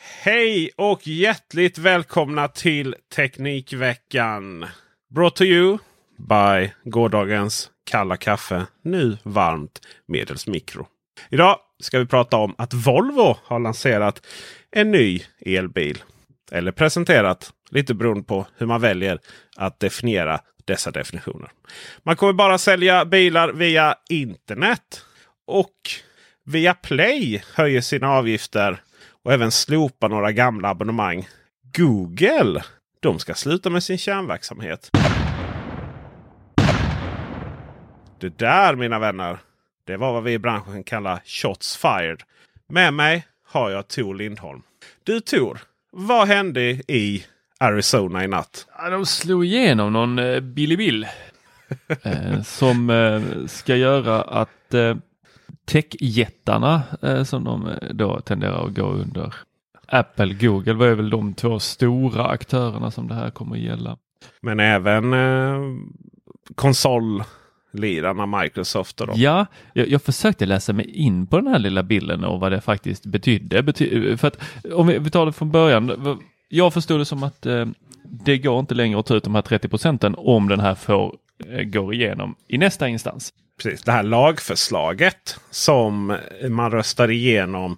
Hej och hjärtligt välkomna till Teknikveckan. Brought to you by gårdagens kalla kaffe. Nu varmt medels mikro. Idag ska vi prata om att Volvo har lanserat en ny elbil. Eller presenterat, lite beroende på hur man väljer att definiera dessa definitioner. Man kommer bara sälja bilar via internet. Och via Play höjer sina avgifter och även slopa några gamla abonnemang. Google de ska sluta med sin kärnverksamhet. Det där mina vänner. Det var vad vi i branschen kallar shots fired. Med mig har jag Tor Lindholm. Du Tor, vad hände i Arizona i natt? Ja, de slog igenom någon eh, Billy Bill eh, som eh, ska göra att eh, techjättarna eh, som de eh, då tenderar att gå under Apple, Google var väl de två stora aktörerna som det här kommer att gälla. Men även eh, konsollirarna Microsoft. Och dem. Ja, jag, jag, försökte läsa mig in på den här lilla bilden och vad det faktiskt betydde. Bety för att om vi, vi tar det från början. Jag förstod det som att eh, det går inte längre att ta ut de här 30 procenten om den här får eh, går igenom i nästa instans. Precis, det här lagförslaget som man röstar igenom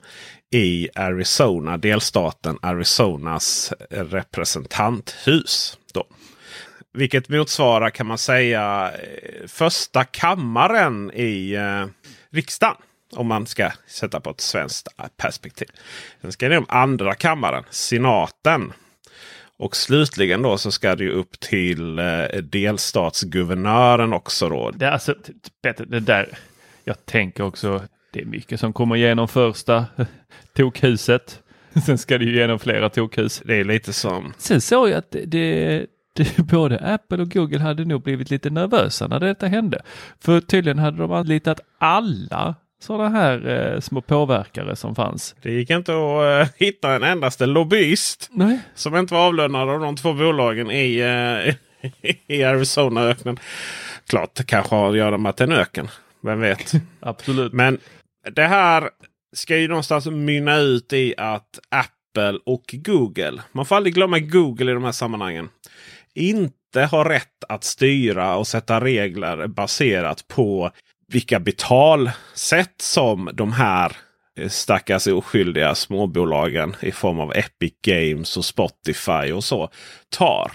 i Arizona, delstaten Arizonas representanthus. Då. Vilket motsvarar kan man säga första kammaren i eh, riksdagen. Om man ska sätta på ett svenskt perspektiv. Sen ska det om andra kammaren, senaten. Och slutligen då så ska det ju upp till eh, delstatsguvernören också. Då. Det, alltså, det där, jag tänker också det är mycket som kommer igenom första tokhuset. Sen ska det ju igenom flera tokhus. Det är lite som... Sen såg jag att det, det, både Apple och Google hade nog blivit lite nervösa när detta hände. För tydligen hade de anlitat alla sådana här eh, små påverkare som fanns. Det gick inte att uh, hitta en endaste lobbyist Nej. som inte var avlönad av de två bolagen i, uh, i Arizona-öknen. Klart det kanske har att göra med att det är en öken. Vem vet? Absolut. Men det här ska ju någonstans mynna ut i att Apple och Google, man får aldrig glömma Google i de här sammanhangen, inte har rätt att styra och sätta regler baserat på vilka betalsätt som de här eh, stackars oskyldiga småbolagen i form av Epic Games och Spotify och så tar.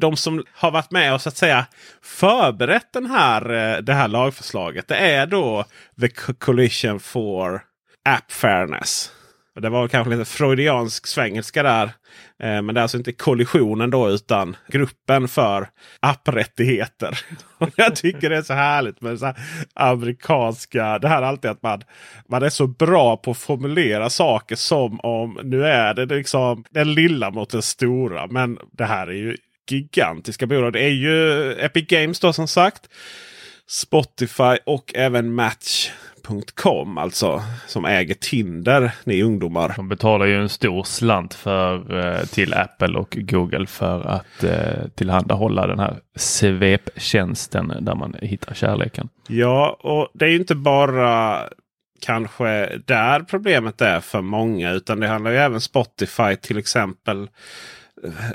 De som har varit med och så att säga förberett den här, eh, det här lagförslaget. Det är då The Coalition for App Fairness. Det var kanske lite freudiansk svengelska där. Eh, men det är alltså inte kollisionen då utan gruppen för apprättigheter. jag tycker det är så härligt med så amerikanska. Det här är alltid att man, man är så bra på att formulera saker som om nu är det liksom den lilla mot den stora. Men det här är ju gigantiska bolag. Det är ju Epic Games då som sagt. Spotify och även Match Com alltså som äger Tinder, ni ungdomar. De betalar ju en stor slant för, eh, till Apple och Google för att eh, tillhandahålla den här sveptjänsten där man hittar kärleken. Ja, och det är ju inte bara kanske där problemet är för många. Utan det handlar ju även Spotify till exempel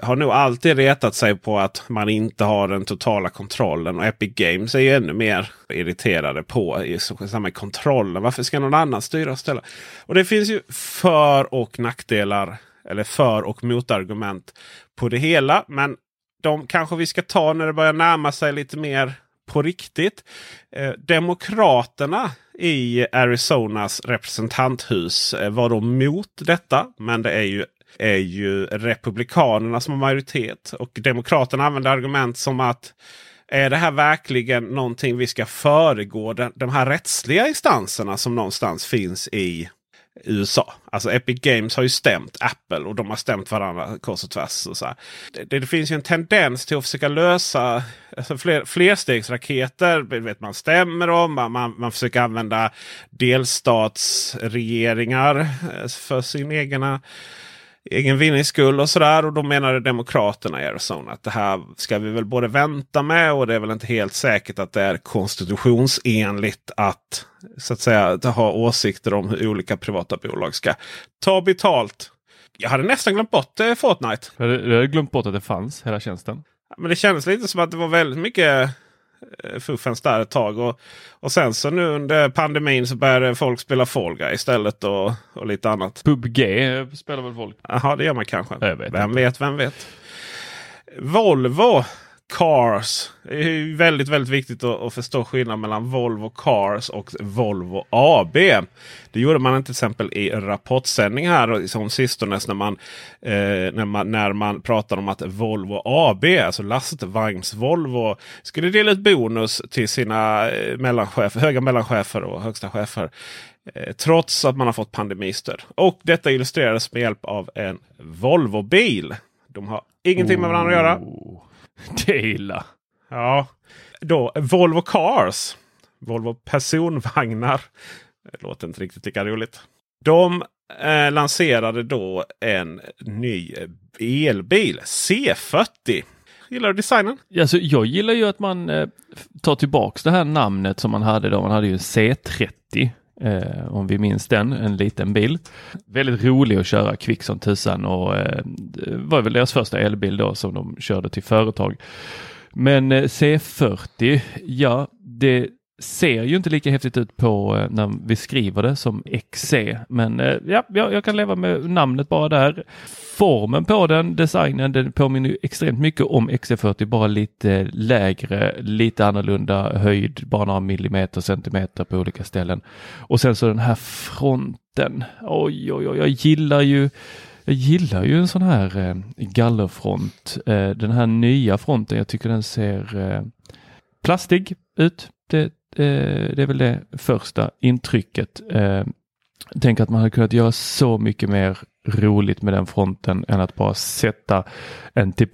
har nog alltid retat sig på att man inte har den totala kontrollen. Och Epic Games är ju ännu mer irriterade på samma kontrollen. Varför ska någon annan styra och ställa? Och det finns ju för och nackdelar. Eller för och motargument på det hela. Men de kanske vi ska ta när det börjar närma sig lite mer på riktigt. Eh, demokraterna i Arizonas representanthus eh, var då mot detta. Men det är ju är ju Republikanerna som har majoritet. Och Demokraterna använder argument som att är det här verkligen någonting vi ska föregå de, de här rättsliga instanserna som någonstans finns i USA. Alltså Epic Games har ju stämt Apple och de har stämt varandra kors och tvärs. Och så det, det, finns ju en tendens till att försöka lösa alltså fler, flerstegsraketer. Vet man stämmer om. Man, man, man försöker använda delstatsregeringar eh, för sin egna egen vinnings skull och sådär. Och då menade Demokraterna i Arizona att det här ska vi väl både vänta med och det är väl inte helt säkert att det är konstitutionsenligt att så att säga ha åsikter om hur olika privata bolag ska ta betalt. Jag hade nästan glömt bort eh, Fortnite. Du hade glömt bort att det fanns, hela tjänsten. Men det kändes lite som att det var väldigt mycket fuffens där ett tag. Och, och sen så nu under pandemin så började folk spela Fall Guy istället och, och lite annat. PubG spelar väl folk? Jaha, det gör man kanske. Vet vem inte. vet, vem vet. Volvo Cars. Det är väldigt, väldigt viktigt att, att, förstå skillnaden mellan Volvo Cars och Volvo AB. Det gjorde man till exempel i en rapportsändning här som sistone när man, eh, när man, när man pratade om att Volvo AB, alltså lastvagns Volvo, skulle dela ut bonus till sina eh, mellanchefer, höga mellanchefer och högsta chefer. Eh, trots att man har fått pandemistöd. Och detta illustrerades med hjälp av en Volvo-bil. De har ingenting med varandra att göra. Oh. Det är illa. Ja, då Volvo Cars. Volvo personvagnar. Det låter inte riktigt lika roligt. De eh, lanserade då en ny elbil. C40. Gillar du designen? Alltså, jag gillar ju att man eh, tar tillbaks det här namnet som man hade då. Man hade ju C30. Eh, om vi minns den, en liten bil. Väldigt rolig att köra kvick som tusan och eh, var väl deras första elbil då som de körde till företag. Men eh, C40, ja det ser ju inte lika häftigt ut på eh, när vi skriver det som XC. Men eh, ja, jag kan leva med namnet bara där. Formen på den, designen, den påminner extremt mycket om XC40, bara lite eh, lägre, lite annorlunda höjd, bara några millimeter, centimeter på olika ställen. Och sen så den här fronten. Oj, oj, oj, jag gillar ju jag gillar ju en sån här eh, gallerfront. Eh, den här nya fronten, jag tycker den ser eh, plastig ut. Det, Eh, det är väl det första intrycket. Eh, tänk att man hade kunnat göra så mycket mer roligt med den fronten än att bara sätta en typ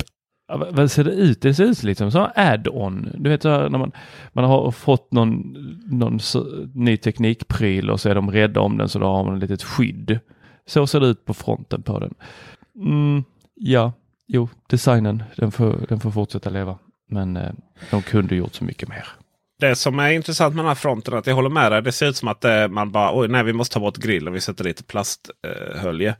vad ser det ut? Det ser ut liksom som add-on. Du vet när man, man har fått någon, någon ny teknikpryl och så är de rädda om den så då har man ett litet skydd. Så ser det ut på fronten på den. Mm, ja, jo, designen den får, den får fortsätta leva. Men eh, de kunde gjort så mycket mer det som är intressant med den här fronten att jag håller med dig. Det ser ut som att eh, man bara oj nej vi måste ta bort grillen. Vi sätter dit plasthölje.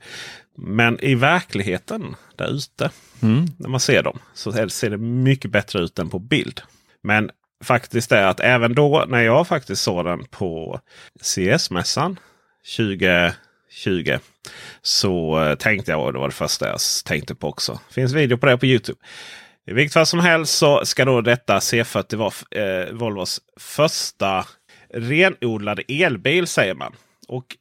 Men i verkligheten där ute. Mm. När man ser dem så ser det mycket bättre ut än på bild. Men faktiskt är att även då när jag faktiskt såg den på CS-mässan 2020. Så eh, tänkte jag, och det var det första jag tänkte på också. Finns video på det på Youtube. I vilket fall som helst så ska då detta C40 vara eh, Volvos första renodlade elbil säger man. Och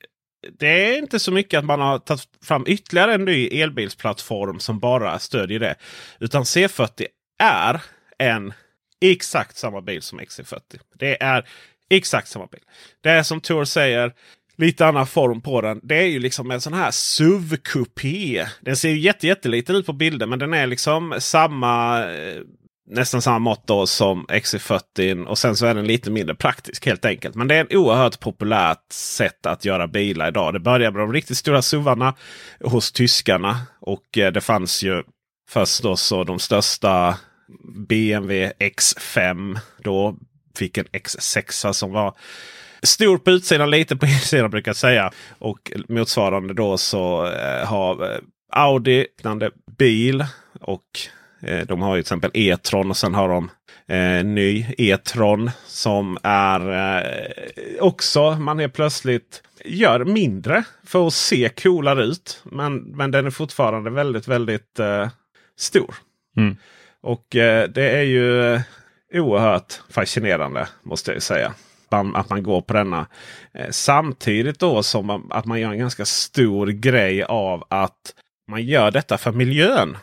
det är inte så mycket att man har tagit fram ytterligare en ny elbilsplattform som bara stödjer det. Utan C40 är en exakt samma bil som XC40. Det är exakt samma bil. Det är som Tor säger lite annan form på den. Det är ju liksom en sån här SUV-kupé. Den ser ju jätte, jätteliten ut på bilden men den är liksom samma, eh, nästan samma mått då som XC40 och sen så är den lite mindre praktisk helt enkelt. Men det är ett oerhört populärt sätt att göra bilar idag. Det började med de riktigt stora SUVarna hos tyskarna. Och eh, det fanns ju först då så de största BMW X5. Då fick en X6 som var stor på utsidan, lite på insidan brukar jag säga. Och motsvarande då så eh, har eh, Audi liknande bil. Och eh, de har ju till exempel E-tron och sen har de eh, ny E-tron som är eh, också man är plötsligt gör mindre för att se coolare ut. Men, men den är fortfarande väldigt, väldigt eh, stor. Mm. Och det är ju oerhört fascinerande måste jag säga. Man, att man går på denna. Eh, samtidigt då som man, att man gör en ganska stor grej av att man gör detta för miljön.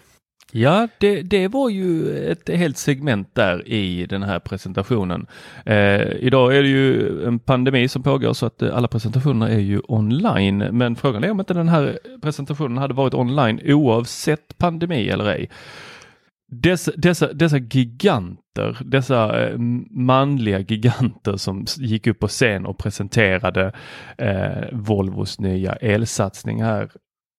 Ja, det, det var ju ett helt segment där i den här presentationen. Eh, idag är det ju en pandemi som pågår så att eh, alla presentationer är ju online. Men frågan är om inte den här presentationen hade varit online oavsett pandemi eller ej. Dessa, dessa, dessa giganter, dessa eh, manliga giganter som gick upp på scen och presenterade eh, Volvos nya elsatsning här.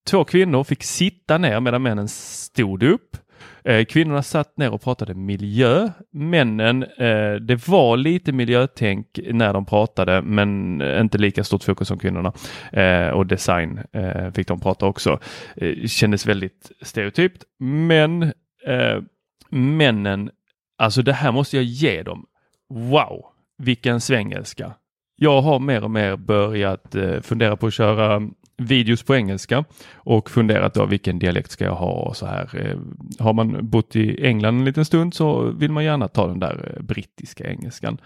Två kvinnor fick sitta ner medan männen stod upp. Eh, kvinnorna satt ner och pratade miljö. Männen, eh, det var lite miljötänk när de pratade men inte lika stort fokus som kvinnorna. Eh, och design eh, fick de prata också. Eh, kändes väldigt stereotypt men eh, männen, alltså det här måste jag ge dem. Wow, vilken svengelska. Jag har mer och mer börjat eh, fundera på att köra videos på engelska och funderat då vilken dialekt ska jag ha och så här. Eh, har man bott i England en liten stund så vill man gärna ta den där eh, brittiska engelskan.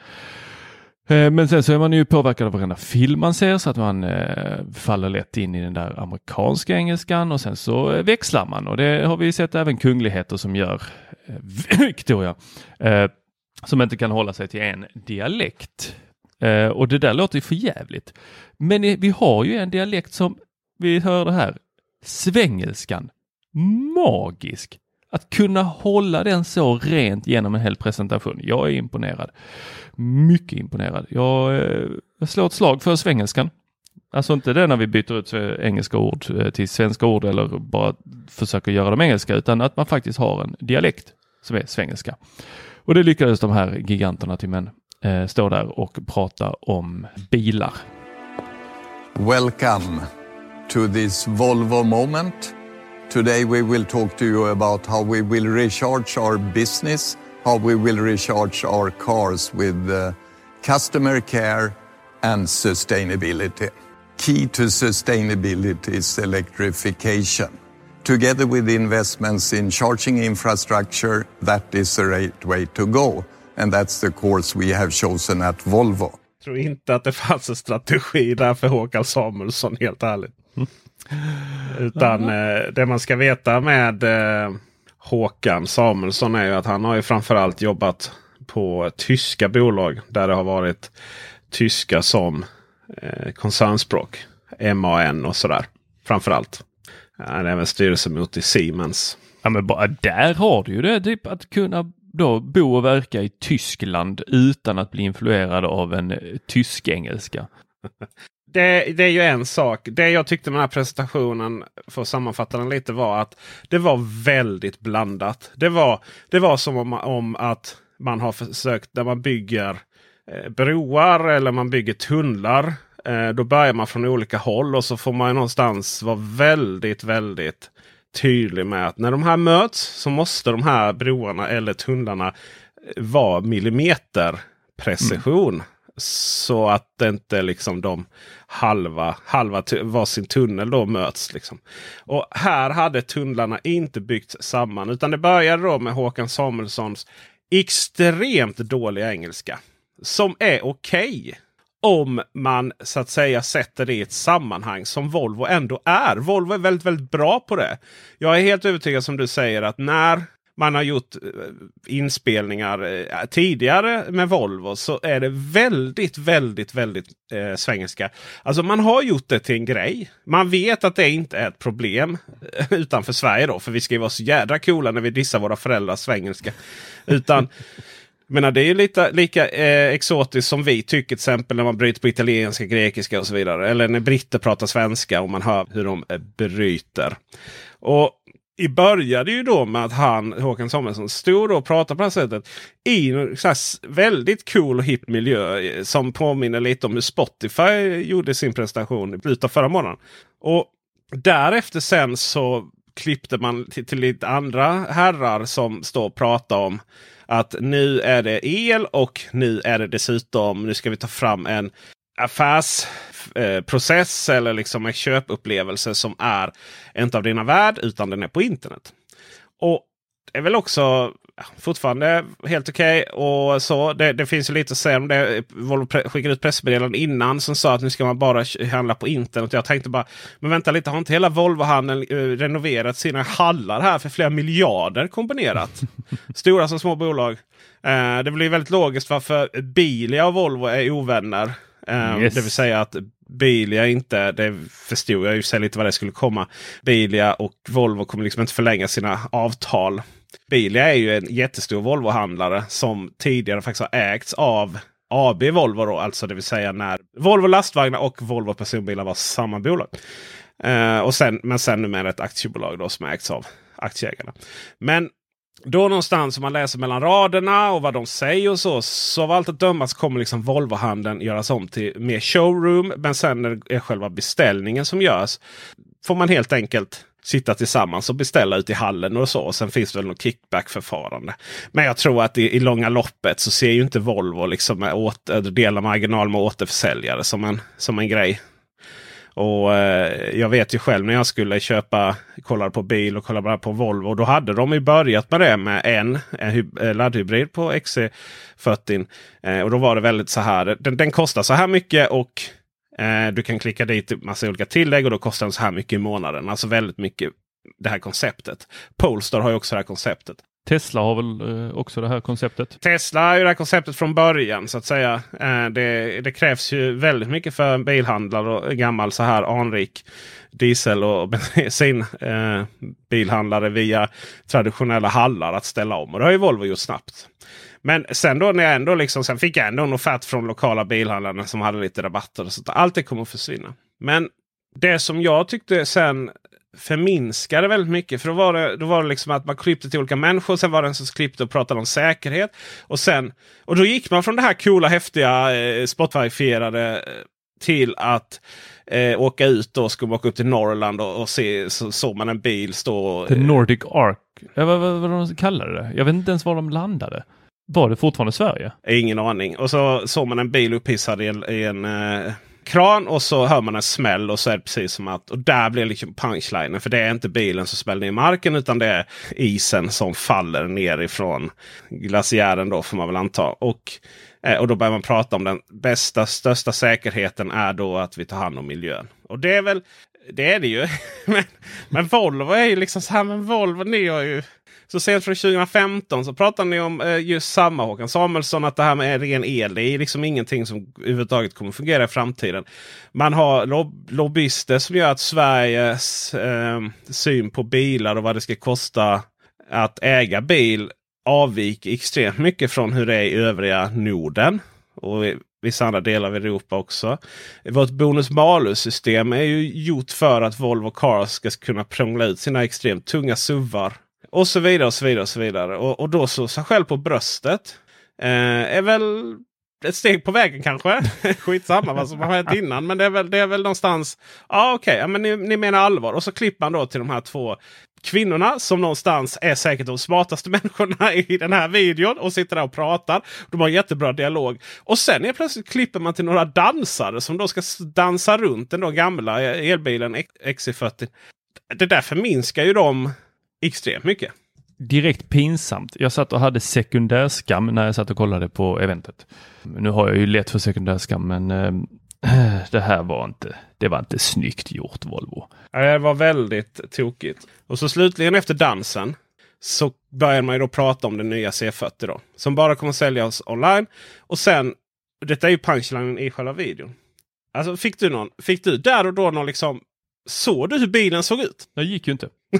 Eh, men sen så är man ju påverkad av varenda film man ser så att man eh, faller lätt in i den där amerikanska engelskan och sen så eh, växlar man och det har vi sett även kungligheter som gör. Eh, Victoria, eh, som inte kan hålla sig till en dialekt. Eh, och det där låter ju för jävligt. Men eh, vi har ju en dialekt som vi hörde här, svengelskan. Magisk! Att kunna hålla den så rent genom en hel presentation. Jag är imponerad. Mycket imponerad. Jag, eh, jag slår ett slag för svengelskan. Alltså inte det när vi byter ut engelska ord eh, till svenska ord eller bara försöker göra dem engelska utan att man faktiskt har en dialekt som är svengelska. Och det lyckades de här giganterna till män eh, stå där och prata om bilar. Welcome to this Volvo moment. Today we will talk to you about how we will recharge our business, how we will recharge our cars with uh, customer care and sustainability. Key to sustainability is electrification. Together with investments in charging infrastructure, that is the right way to go. And that's the course we have chosen at Volvo. Jag tror inte att det fanns en strategi där för Håkan Samuelsson, helt ärligt. Utan eh, det man ska veta med eh, Håkan Samuelsson är ju att han har ju framförallt jobbat på tyska bolag där det har varit tyska som eh, koncernspråk. MAN och sådär. Framförallt. Han är även styrelsemot i Siemens. Ja men bara där har du ju det. Typ att kunna då bo och verka i Tyskland utan att bli influerad av en eh, tysk-engelska. det, det, är ju en sak. Det jag tyckte med den här presentationen, för att sammanfatta den lite, var att det var väldigt blandat. Det var, det var som om, om att man har försökt, när man bygger eh, broar eller man bygger tunnlar. Eh, då börjar man från olika håll och så får man någonstans vara väldigt, väldigt tydlig med att när de här möts så måste de här broarna eller tunnlarna vara millimeter precision. Mm. Så att det inte liksom de halva, halva varsin tunnel då möts. Liksom. Och här hade tunnlarna inte byggts samman. Utan det började då med Håkan Samuelssons extremt dåliga engelska. Som är okej. Okay om man så att säga sätter det i ett sammanhang som Volvo ändå är. Volvo är väldigt, väldigt bra på det. Jag är helt övertygad som du säger att när man har gjort eh, inspelningar eh, tidigare med Volvo så är det väldigt, väldigt, väldigt eh, svengelska. Alltså man har gjort det till en grej. Man vet att det inte är ett problem eh, utanför Sverige då. För vi ska ju vara så jädra coola när vi dissar våra föräldrars svengelska. Utan menar, det är ju lite, lika eh, exotiskt som vi tycker till exempel när man bryter på italienska, grekiska och så vidare. Eller när britter pratar svenska och man hör hur de eh, bryter. Och i började ju då med att han, Håkan Samuelsson, stod och pratade på det här sättet i en väldigt cool och hipp miljö eh, som påminner lite om hur Spotify gjorde sin presentation i slutet av förra månaden. Och därefter sen så klippte man till, till lite andra herrar som står och pratar om att nu är det el och nu är det dessutom, nu ska vi ta fram en affärsprocess eller liksom en köpupplevelse som är inte av denna värld utan den är på internet. Och det är väl också fortfarande helt okej. Okay. det, det finns ju lite att säga om det. Volvo skickade ut pressmeddelanden innan som sa att nu ska man bara handla på internet. Jag tänkte bara, men vänta lite, har inte hela Volvo-handeln uh, renoverat sina hallar här för flera miljarder kombinerat? Stora som små bolag. Uh, det blir väldigt logiskt varför Bilia och Volvo är ovänner. Um, yes. Det vill säga att Bilia inte, det förstod jag ju sig lite vad det skulle komma. Bilia och Volvo kommer liksom inte förlänga sina avtal. Bilia är ju en jättestor Volvo-handlare som tidigare faktiskt har ägts av AB Volvo. Då, alltså det vill säga när Volvo lastvagnar och Volvo personbilar var samma bolag. Uh, och sen, men sen numera ett aktiebolag då som ägts av aktieägarna. Men då någonstans om man läser mellan raderna och vad de säger och så. Så av allt att döma så kommer liksom Volvo-handeln göras om till mer showroom. Men sen när det är själva beställningen som görs får man helt enkelt sitta tillsammans och beställa ut i hallen och så. Och sen finns det väl något kickback-förfarande. Men jag tror att i, i långa loppet så ser ju inte Volvo liksom åter, dela marginal med återförsäljare som en, som en grej. Och eh, Jag vet ju själv när jag skulle köpa, kollade på bil och kollade på Volvo. Då hade de ju börjat med det med en, en eh, laddhybrid på XC40. Eh, och då var det väldigt så här. Den, den kostar så här mycket och eh, du kan klicka dit massa olika tillägg och då kostar den så här mycket i månaden. Alltså väldigt mycket det här konceptet. Polestar har ju också det här konceptet. Tesla har väl eh, också det här konceptet? Tesla har ju det här konceptet från början så att säga. Eh, det, det, krävs ju väldigt mycket för en bilhandlare och gammal så här anrik diesel och bensin eh, bilhandlare via traditionella hallar att ställa om. Och det har ju Volvo gjort snabbt. Men sen då när jag ändå liksom, sen fick jag ändå en offert från lokala bilhandlarna som hade lite rabatter. Och sånt. Allt det kommer att försvinna. Men det som jag tyckte sen förminskade väldigt mycket. För då var det, då var det liksom att man klippte till olika människor. Sen var det en som klippte och pratade om säkerhet. Och, sen, och då gick man från det här coola häftiga eh, Spotify-fierade eh, till att eh, åka ut. Då skulle åka upp till Norrland och, och se, så såg man en bil stå. The Nordic Ark. Ja, vad, vad, vad de kallade det? Jag vet inte ens var de landade. Var det fortfarande Sverige? Ingen aning. Och så såg man en bil upphissad i en, i en eh, kran och så hör man en smäll och så är det precis som att och där blir liksom punchlinen. För det är inte bilen som smäller ner i marken utan det är isen som faller ner ifrån glaciären då får man väl anta. Och, eh, och då börjar man prata om den bästa, största säkerheten är då att vi tar hand om miljön. Och det är väl det är det ju. men, men Volvo är ju liksom så här. Men Volvo ni har ju så sent från 2015 så pratade ni om eh, just samma Håkan Samuelsson. Att det här med ren el det är liksom ingenting som överhuvudtaget kommer fungera i framtiden. Man har lob lobbyister som gör att Sveriges eh, syn på bilar och vad det ska kosta att äga bil avviker extremt mycket från hur det är i övriga Norden. Och vissa andra delar av Europa också. Vårt bonus malus system är ju gjort för att Volvo Cars ska kunna prångla ut sina extremt tunga suvar och så vidare och så vidare. Och så vidare. Och, och då så sig själv på bröstet. Eh, är väl ett steg på vägen kanske. Skitsamma vad som har hänt innan. Men det är väl, det är väl någonstans. Ja okej, okay, ja, men ni, ni menar allvar. Och så klipper man då till de här två kvinnorna som någonstans är säkert de smartaste människorna i den här videon. Och sitter där och pratar. De har jättebra dialog. Och sen är plötsligt klipper man till några dansare som då ska dansa runt den då gamla elbilen XC40. Det där förminskar ju dem extremt mycket. Direkt pinsamt. Jag satt och hade sekundärskam när jag satt och kollade på eventet. Nu har jag ju lätt för sekundärskam men äh, det här var inte, det var inte snyggt gjort Volvo. Det var väldigt tokigt. Och så slutligen efter dansen så börjar man ju då prata om den nya C40 då. Som bara kommer säljas online. Och sen, detta är ju punchlinen i själva videon. Alltså fick du någon, fick du där och då någon liksom, såg du hur bilen såg ut? Det gick ju inte.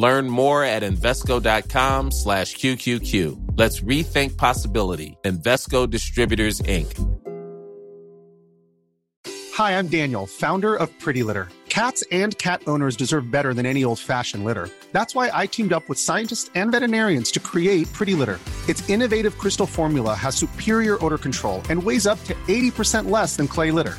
Learn more at Invesco.com slash QQQ. Let's rethink possibility. Investco Distributors, Inc. Hi, I'm Daniel, founder of Pretty Litter. Cats and cat owners deserve better than any old-fashioned litter. That's why I teamed up with scientists and veterinarians to create Pretty Litter. Its innovative crystal formula has superior odor control and weighs up to 80% less than clay litter.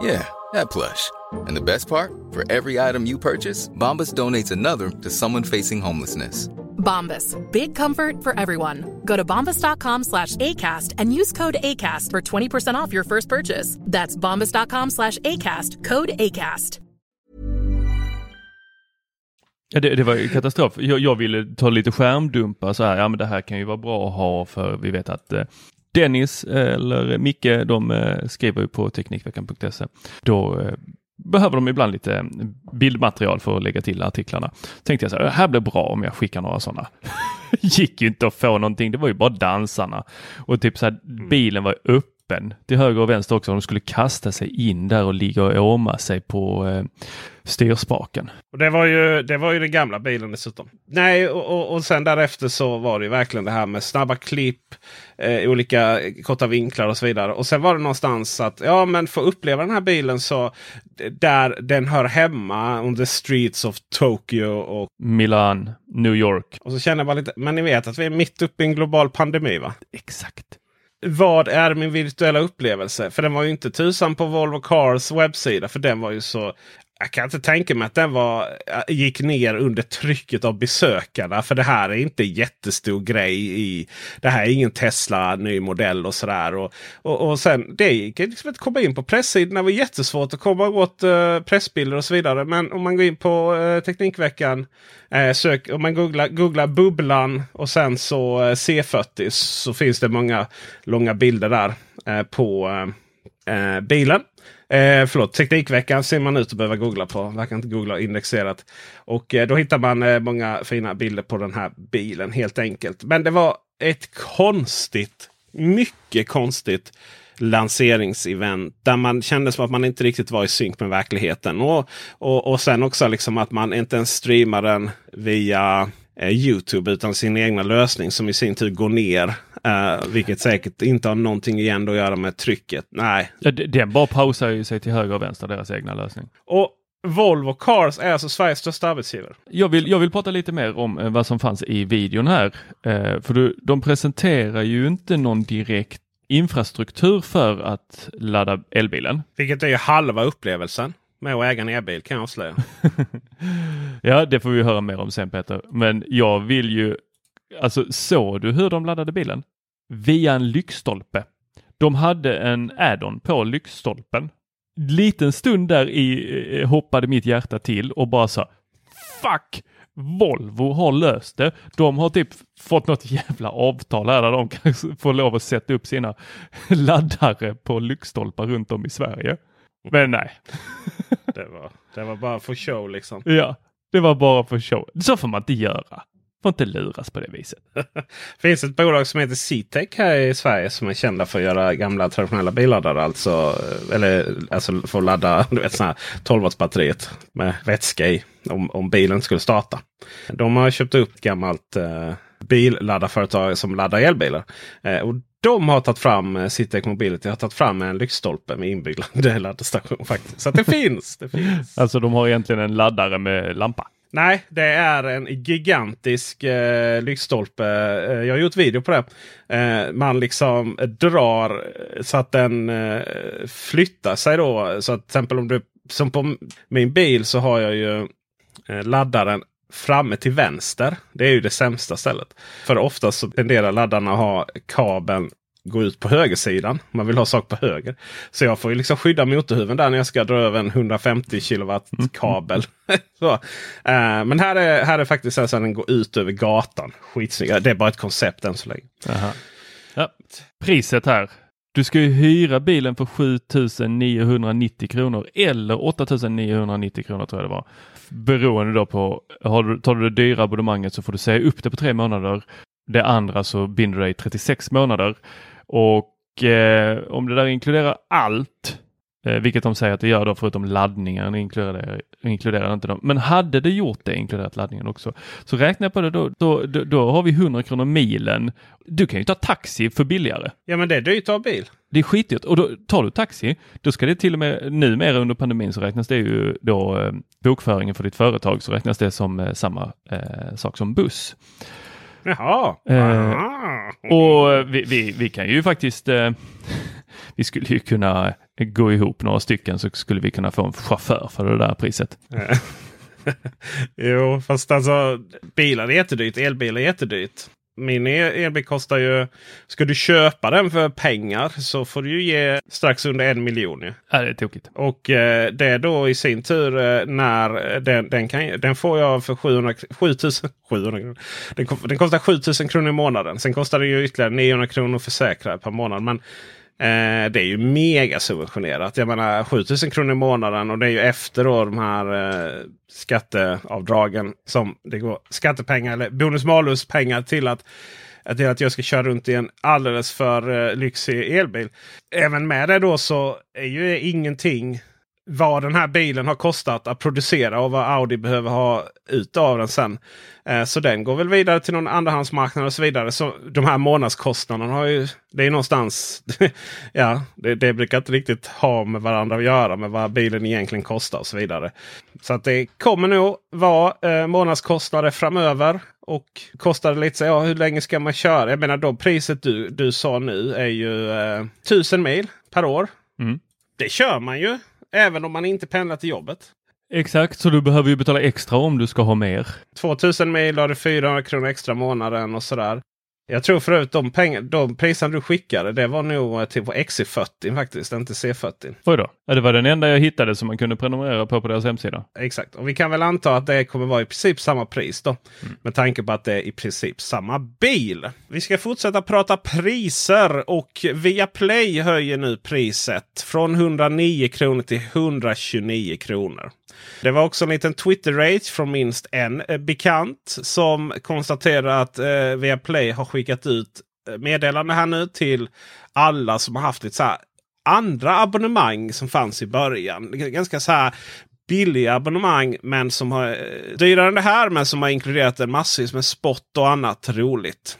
Yeah, that plush. And the best part? For every item you purchase, Bombas donates another to someone facing homelessness. Bombas. Big comfort for everyone. Go to bombas.com slash ACAST and use code ACAST for 20% off your first purchase. That's bombas.com slash ACAST. Code ACAST. Ja, det, det var ju katastrof. Jag, jag ville ta lite skärmdumpar så här. Ja, men det här kan ju vara bra att ha för vi vet att eh, Dennis eller Micke, de eh, skriver ju på Teknikveckan.se. Då eh, behöver de ibland lite bildmaterial för att lägga till artiklarna. Tänkte jag så här, det här blir bra om jag skickar några sådana. Gick ju inte att få någonting, det var ju bara dansarna. Och typ så här, bilen var öppen till höger och vänster också. De skulle kasta sig in där och ligga och åma sig på eh, styrspaken. Och det var ju, det var ju den gamla bilen dessutom. Nej, och, och, och sen därefter så var det ju verkligen det här med snabba klipp, eh, olika korta vinklar och så vidare. Och sen var det någonstans att ja, men för att uppleva den här bilen så där den hör hemma on the streets of Tokyo och Milan, New York. Och så känner bara lite, men ni vet att vi är mitt uppe i en global pandemi va? Exakt. Vad är min virtuella upplevelse? För den var ju inte tusan på Volvo Cars webbsida. För den var ju så jag kan inte tänka mig att den var, eh, gick ner under trycket av besökarna. För det här är inte jättestor grej. i Det här är ingen Tesla ny modell och sådär. Och, och, och sen det gick liksom att komma in på pressidorna. Det var jättesvårt att komma åt eh, pressbilder och så vidare. Men om man går in på eh, Teknikveckan. Eh, sök, om man googlar, googlar bubblan och sen så eh, C40 så finns det många långa bilder där på bilen. Eh, förlåt, Teknikveckan ser man ut att behöva googla på. Verkar inte googla indexerat. Och eh, då hittar man eh, många fina bilder på den här bilen helt enkelt. Men det var ett konstigt, mycket konstigt lanseringsevent där man kände som att man inte riktigt var i synk med verkligheten. Och, och, och sen också liksom att man inte ens streamar den via Youtube utan sin egna lösning som i sin tur går ner. Uh, vilket säkert inte har någonting igen att göra med trycket. Nej. Ja, den bara pausar ju sig till höger och vänster, deras egna lösning. Och Volvo Cars är alltså Sveriges största arbetsgivare. Jag vill, jag vill prata lite mer om eh, vad som fanns i videon här. Eh, för du, de presenterar ju inte någon direkt infrastruktur för att ladda elbilen. Vilket är ju halva upplevelsen med att äga en elbil kan jag avslöja. ja, det får vi höra mer om sen Peter. Men jag vill ju, alltså såg du hur de laddade bilen? Via en lyktstolpe. De hade en add-on på lyktstolpen. Liten stund där i eh, hoppade mitt hjärta till och bara sa Fuck! Volvo har löst det. De har typ fått något jävla avtal här där de kan få lov att sätta upp sina laddare på lyktstolpar runt om i Sverige. Men nej. Det var, det var bara för show liksom. Ja, det var bara för show. Så får man inte göra. Får inte luras på det viset. Det finns ett bolag som heter C-Tech här i Sverige som är kända för att göra gamla traditionella billaddare. Alltså, eller, alltså för att ladda du vet, såna här 12 watts batteriet med vätska i. Om, om bilen skulle starta. De har köpt upp ett gammalt eh, billaddarföretag som laddar elbilar. Eh, och de har tagit fram, eh, Citec Mobility har tagit fram en lyktstolpe med inbyggd laddstation. faktiskt. Så att det finns. Det finns. Alltså de har egentligen en laddare med lampa. Nej, det är en gigantisk eh, lyktstolpe. Eh, jag har gjort video på det. Eh, man liksom drar så att den eh, flyttar sig då. Så att till exempel om du, som på min bil så har jag ju eh, laddaren framme till vänster. Det är ju det sämsta stället. För oftast så tenderar laddarna att ha kabeln gå ut på högersidan. Man vill ha sak på höger. Så jag får ju liksom skydda motorhuven där när jag ska dra över en 150 kilowatt kabel. så, eh, men här är, här är faktiskt så att den går ut över gatan. Skitsnygg. Det är bara ett koncept än så länge. Aha. Ja. Priset här. Du ska ju hyra bilen för 7990 kronor eller 8990 kronor tror jag det var. Beroende då på, har du, tar du det dyra abonnemanget så får du säga upp det på tre månader. Det andra så binder du dig 36 månader. Och eh, om det där inkluderar allt, eh, vilket de säger att det gör då förutom laddningen, inkluderar, inkluderar inte dem. Men hade det gjort det, inkluderat laddningen också, så räknar jag på det då, då, då, då har vi 100 kronor milen. Du kan ju ta taxi för billigare. Ja men det är dyrt att ha bil. Det är skitdyrt och då tar du taxi, då ska det till och med numera under pandemin så räknas det ju då eh, bokföringen för ditt företag så räknas det som eh, samma eh, sak som buss. Jaha. Och vi, vi, vi kan ju faktiskt, vi skulle ju kunna gå ihop några stycken så skulle vi kunna få en chaufför för det där priset. jo, fast alltså bilar är jättedyrt. Elbilar är jättedyrt. Min el- elbil kostar ju... Ska du köpa den för pengar så får du ju ge strax under en miljon. ju. Ja, det är tokigt. Och eh, det då i sin tur eh, när den, den, kan, den får jag för 700, 7000 700 kronor. Den, den kostar 7000 kronor i månaden. Sen kostar det ju ytterligare 900 kronor för säkra per månad. Men eh, det är ju mega subventionerat. Jag menar 7000 kronor i månaden och det är ju efter då de här eh, skatteavdragen. som det går Skattepengar eller bonus malus pengar till att till att jag ska köra runt i en alldeles för eh, lyxig elbil. Även med det då så är ju ingenting vad den här bilen har kostat att producera och vad Audi behöver ha ut av den sen. Eh, så den går väl vidare till någon andrahandsmarknad och så vidare. Så de här månadskostnaderna har ju, det är någonstans, ja, det, det brukar inte riktigt ha med varandra att göra med vad bilen egentligen kostar och så vidare. Så att det kommer nog vara eh, månadskostnader framöver. Och kostar det lite så, ja, hur länge ska man köra? Jag menar då priset du, du sa nu är ju eh, 1000 mil per år. Mm. Det kör man ju. Även om man inte pendlar till jobbet. Exakt, så du behöver ju betala extra om du ska ha mer. 2000 mil du 400 kronor extra månaden och sådär. Jag tror förut de, pengar, de priserna du skickade det var nog eh, till på XC40 faktiskt, inte C40. Oj då. Ja, det var den enda jag hittade som man kunde prenumerera på på deras hemsida. Exakt, och vi kan väl anta att det kommer vara i princip samma pris då. Med tanke på att det är i princip samma bil. Vi ska fortsätta prata priser och Viaplay höjer nu priset från 109 kronor till 129 kronor. Det var också en liten Twitter-rage från minst en eh, bekant som konstaterar att eh, Viaplay har skickat ut eh, meddelande här nu till alla som har haft ett så här andra abonnemang som fanns i början. Ganska så här billiga abonnemang men som har eh, dyrare än det här men som har inkluderat en massvis med spott och annat roligt.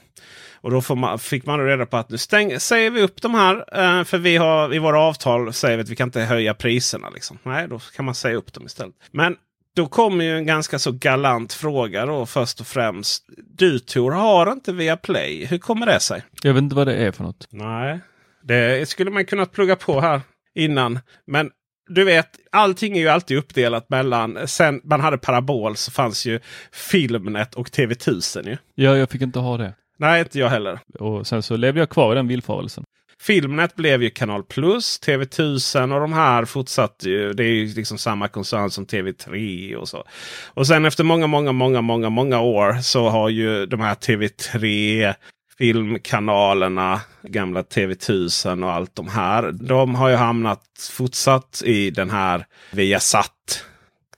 Och då man, fick man reda på att nu stäng, säger vi upp de här. Eh, för vi har i våra avtal säger vi att vi kan inte höja priserna. Liksom. Nej, då kan man säga upp dem istället. Men då kommer ju en ganska så galant fråga då först och främst. Du Tor har inte via Play. Hur kommer det sig? Jag vet inte vad det är för något. Nej, det skulle man kunna plugga på här innan. Men du vet, allting är ju alltid uppdelat mellan... Sen man hade parabol så fanns ju Filmnet och TV1000 ju. Ja, jag fick inte ha det. Nej, inte jag heller. Och sen så levde jag kvar i den villfarelsen. Filmnet blev ju Kanal Plus, TV1000 och de här fortsatte ju. Det är ju liksom samma koncern som TV3 och så. Och sen efter många, många, många, många, många år så har ju de här TV3 filmkanalerna, gamla TV1000 och allt de här. De har ju hamnat fortsatt i den här Viasat.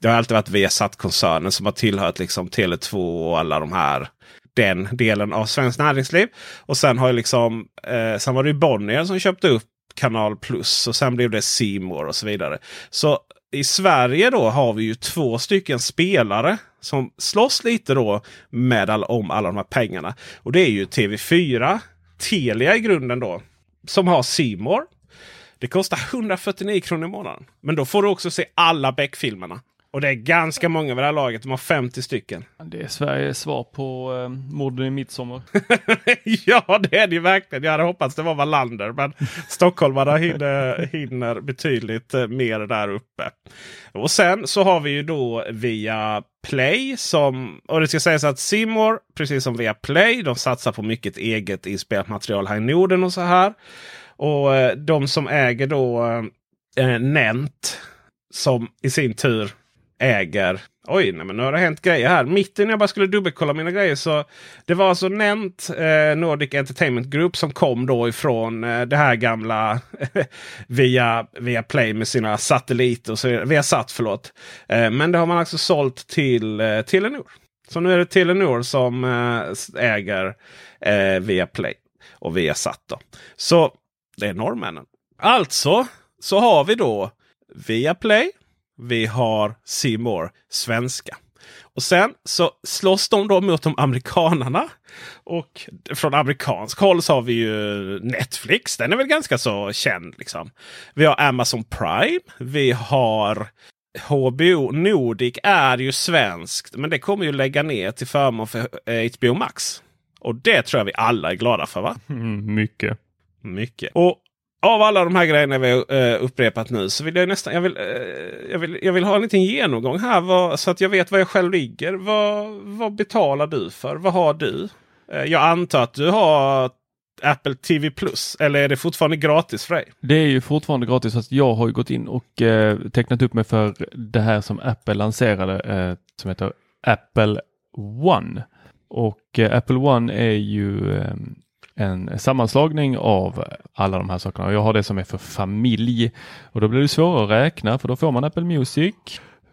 Det har alltid varit Viasat-koncernen som har tillhört liksom Tele2 och alla de här. Den delen av svenskt näringsliv. Och sen har ju liksom, eh, sen var det ju Bonnier som köpte upp Kanal Plus och sen blev det Simor och så vidare. Så i Sverige då har vi ju två stycken spelare som slåss lite då med all, om alla de här pengarna. Och det är ju TV4, Telia i grunden då, som har Simor. Det kostar 149 kronor i månaden. Men då får du också se alla Beck-filmerna. Och det är ganska många vid det här laget. De har 50 stycken. Det är Sveriges svar på eh, morden i midsommar. ja, det är det ju verkligen. Jag hade hoppats det var Wallander. Men stockholmarna hinner, hinner betydligt eh, mer där uppe. Och sen så har vi ju då via Play som, och det ska sägas att Simor precis som via Play, de satsar på mycket eget inspelat material här i Norden och så här. Och eh, de som äger då eh, Nent som i sin tur äger. Oj, nej, men nu har det hänt grejer här. Mitt när jag bara skulle dubbelkolla mina grejer så det var alltså Nent eh, Nordic Entertainment Group som kom då ifrån eh, det här gamla via, via Play med sina satelliter och så via Sat förlåt. Eh, men det har man alltså sålt till eh, Telenor. Så nu är det Telenor som eh, äger eh, via Play och via Sat. Då. Så det är norrmännen. Alltså så har vi då via Play vi har Seymour svenska. Och sen så slåss de då mot de amerikanarna. Och från amerikansk håll så har vi ju Netflix. Den är väl ganska så känd. liksom. Vi har Amazon Prime. Vi har HBO Nordic är ju svenskt. Men det kommer ju lägga ner till förmån för HBO Max. Och det tror jag vi alla är glada för va? Mm, mycket. Mycket. Och av alla de här grejerna vi har uh, upprepat nu så vill jag nästan jag vill, uh, jag vill, jag vill ha en liten genomgång här vad, så att jag vet var jag själv ligger. Vad, vad betalar du för? Vad har du? Uh, jag antar att du har Apple TV Plus eller är det fortfarande gratis för dig? Det är ju fortfarande gratis fast jag har gått in och eh, tecknat upp mig för det här som Apple lanserade eh, som heter Apple One. Och eh, Apple One är ju ehm, en sammanslagning av alla de här sakerna. Jag har det som är för familj och då blir det svårare att räkna för då får man Apple Music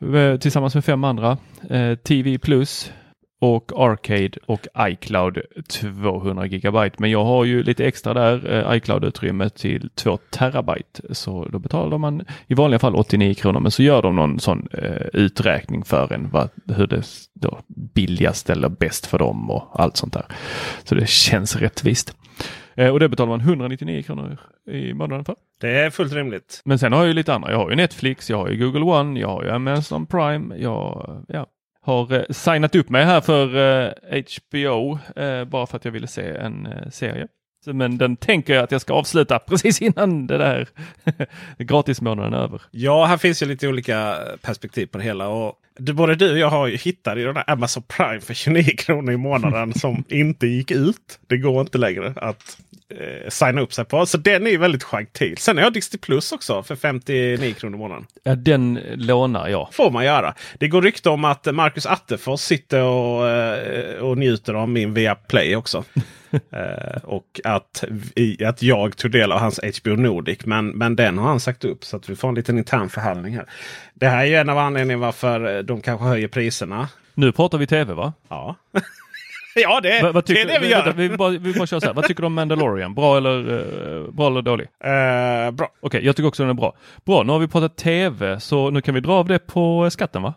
eh, tillsammans med fem andra. Eh, TV Plus och Arcade och iCloud 200 gigabyte. Men jag har ju lite extra där, eh, iCloud-utrymme till 2 terabyte. Så då betalar man i vanliga fall 89 kronor. Men så gör de någon sån eh, uträkning för en vad, hur det då billigast eller bäst för dem och allt sånt där. Så det känns rättvist. Eh, och det betalar man 199 kronor i månaden för. Det är fullt rimligt. Men sen har jag ju lite andra. Jag har ju Netflix, jag har ju Google One, jag har ju Amazon Prime, jag, ja, har eh, signat upp mig här för eh, HBO eh, bara för att jag ville se en serie. Men den tänker jag att jag ska avsluta precis innan det där gratismånaden är över. Ja, här finns ju lite olika perspektiv på det hela. Och både du och jag har ju hittat i den där Amazon Prime för 29 kronor i månaden som inte gick ut. Det går inte längre att eh, signa upp sig på. Så den är väldigt gentil. Sen har jag Disney Plus också för 59 kronor i månaden. Ja, den lånar jag. Får man göra. Det går rykte om att Marcus Attefors sitter och, eh, och njuter av min via Play också. eh, och att, i, att jag tog del av hans HBO Nordic. Men, men den har han sagt upp så att vi får en liten intern förhandling här. Det här är en av anledningarna varför de kanske höjer priserna. Nu pratar vi tv va? Ja. ja, det, va, va det är det vi gör. Vänta, vi, bara, vi bara kör så här. Vad tycker du om Mandalorian? Bra eller, uh, bra eller dålig? Uh, bra. Okej, okay, jag tycker också den är bra. Bra, nu har vi pratat tv så nu kan vi dra av det på skatten va?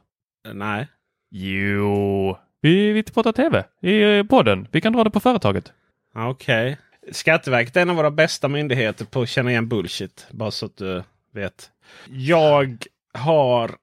Uh, nej. Jo, vi, vi pratar tv i podden. Vi kan dra det på företaget. Okej. Okay. Skatteverket är en av våra bästa myndigheter på att känna igen bullshit. Bara så att du vet. Jag har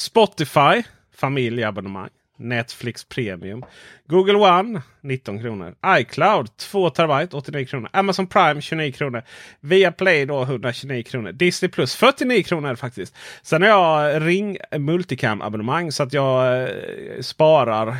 Spotify familjeabonnemang. Netflix Premium. Google One 19 kronor. iCloud 2 terabyte 89 kronor. Amazon Prime 29 kronor. Viaplay då 129 kronor. Disney Plus 49 kronor faktiskt. Sen har jag Ring Multicam abonnemang så att jag eh, sparar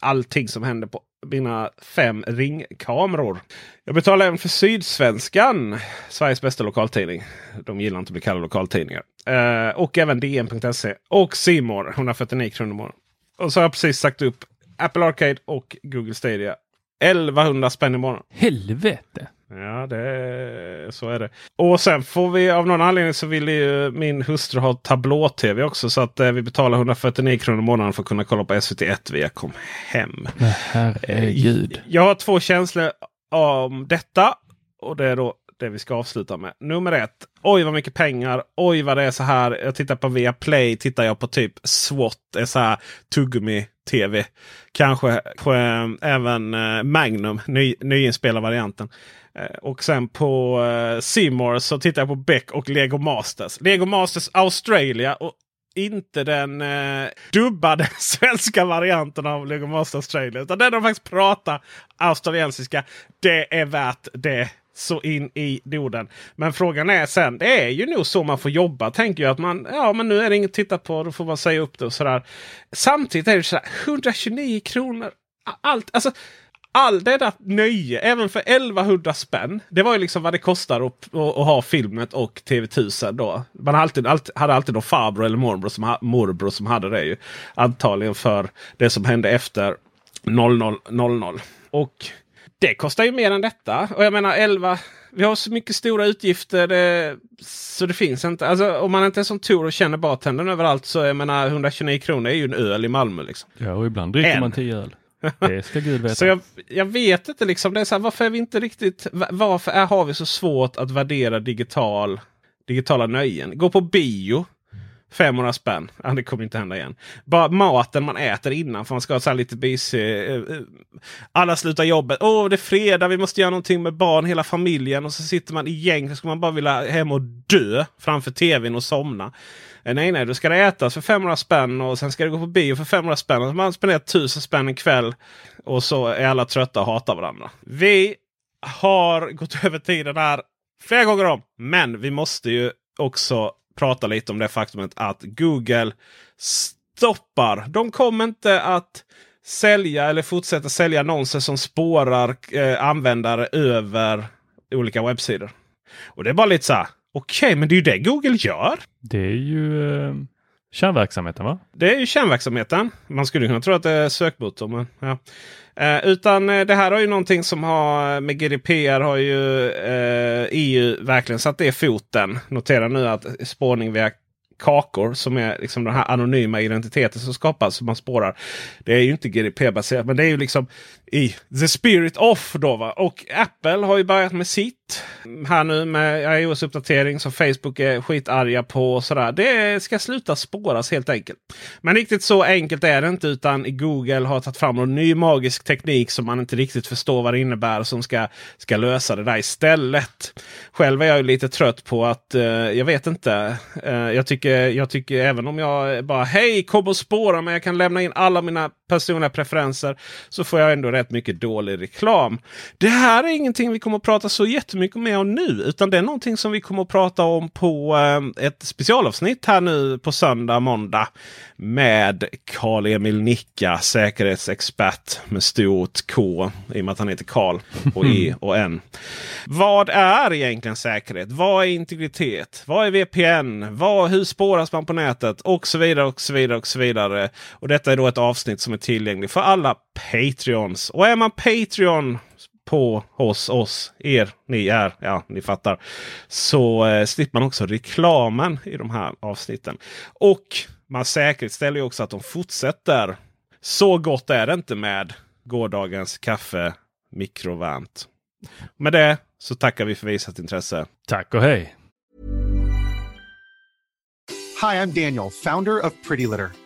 allting som händer på mina fem ringkameror. Jag betalar även för Sydsvenskan, Sveriges bästa lokaltidning. De gillar inte att bli kallade lokaltidningar. Eh, och även DN.se och Simor 149 kronor i månaden. Och så har jag precis sagt upp Apple Arcade och Google Stadia. 1100 spänn i månaden. Helvete! Ja, det, så är det. Och sen får vi av någon anledning så vill ju min hustru ha tablå-tv också. Så att eh, vi betalar 149 kronor i månaden för att kunna kolla på SVT1 via kom hem. Men herregud. Jag har två känslor om detta. Och det är då det vi ska avsluta med. Nummer ett. Oj vad mycket pengar. Oj vad det är så här. Jag tittar på Viaplay. Tittar jag på typ SWAT. är så här tuggummi tv. Kanske, kanske äh, även äh, Magnum. Ny, nyinspelad varianten. Eh, och sen på uh, Seymour så tittar jag på Beck och Lego Masters. Lego Masters Australia och inte den eh, dubbade svenska varianten av Lego Masters Australia. Utan den de faktiskt pratar australiensiska. Det är värt det så in i Norden. Men frågan är sen, det är ju nog så man får jobba. Tänker jag att man, ja men nu är det inget att titta på, då får man säga upp det och sådär. Samtidigt är det sådär 129 kronor. Allt, alltså all det där nöje, även för 1100 spänn. Det var ju liksom vad det kostar att, att, att ha filmet och TV1000 då. Man hade alltid, alltid, hade alltid någon farbror eller morbror som, morbror som hade det. ju. Antagligen för det som hände efter 0000. Och det kostar ju mer än detta. Och jag menar 11. Vi har så mycket stora utgifter. Det, så det finns inte. Alltså, om man inte är som Tor och känner bartendern överallt så jag menar 129 kronor är ju en öl i Malmö. Liksom. Ja och ibland dricker en. man 10 öl. Det ska Gud veta. så jag, jag, vet inte liksom. Det är så här, varför är vi inte riktigt. Varför är, har vi så svårt att värdera digital, digitala nöjen? Gå på bio. 500 spänn. Ja, det kommer inte hända igen. Bara maten man äter innan. För man ska ha så lite busy. Eh, eh, alla slutar jobbet. Åh, oh, det är fredag. Vi måste göra någonting med barn, hela familjen. Och så sitter man i gäng. Så ska man bara vilja hem och dö framför tvn och somna. Eh, nej, nej, då ska det ätas för 500 spänn och sen ska det gå på bio för 500 spänn. Och man spenderar 1000 spänn en kväll och så är alla trötta och hatar varandra. Vi har gått över tiden här flera gånger om. Men vi måste ju också prata lite om det faktumet att Google stoppar. De kommer inte att sälja eller fortsätta sälja annonser som spårar eh, användare över olika webbsidor. Och det är bara lite så här. Okej, okay, men det är ju det Google gör. Det är ju eh, kärnverksamheten va? Det är ju kärnverksamheten. Man skulle kunna tro att det är sökmotor. Men, ja. Eh, utan eh, det här har ju någonting som har med GDPR har ju eh, EU verkligen satt det foten. Notera nu att spårning via kakor som är liksom den här anonyma identiteten som skapas som man spårar. Det är ju inte GDPR-baserat men det är ju liksom i the spirit of. Då, va? Och Apple har ju börjat med sitt här nu med iOS-uppdatering som Facebook är skitarga på. Och sådär. Det ska sluta spåras helt enkelt. Men riktigt så enkelt är det inte utan Google har tagit fram en ny magisk teknik som man inte riktigt förstår vad det innebär som ska, ska lösa det där istället. Själv är jag lite trött på att uh, jag vet inte. Uh, jag, tycker, jag tycker även om jag bara hej kom och spåra Men Jag kan lämna in alla mina personliga preferenser. Så får jag ändå rätt mycket dålig reklam. Det här är ingenting vi kommer att prata så jättemycket mer om nu. Utan det är någonting som vi kommer att prata om på eh, ett specialavsnitt här nu på söndag, måndag. Med Karl-Emil Nicka, säkerhetsexpert med stort K. I och med att han heter Karl och E och N. Vad är egentligen säkerhet? Vad är integritet? Vad är VPN? Vad, hur spåras man på nätet? Och så vidare och så vidare och så vidare. Och detta är då ett avsnitt som är tillgängligt för alla Patreons. Och är man Patreon på hos oss, er, ni är, ja ni fattar. Så eh, slipper man också reklamen i de här avsnitten. Och man säkerställer också att de fortsätter. Så gott är det inte med gårdagens kaffe mikrovärmt. Med det så tackar vi för visat intresse. Tack och hej! Hi, I'm Daniel, founder of Pretty Litter.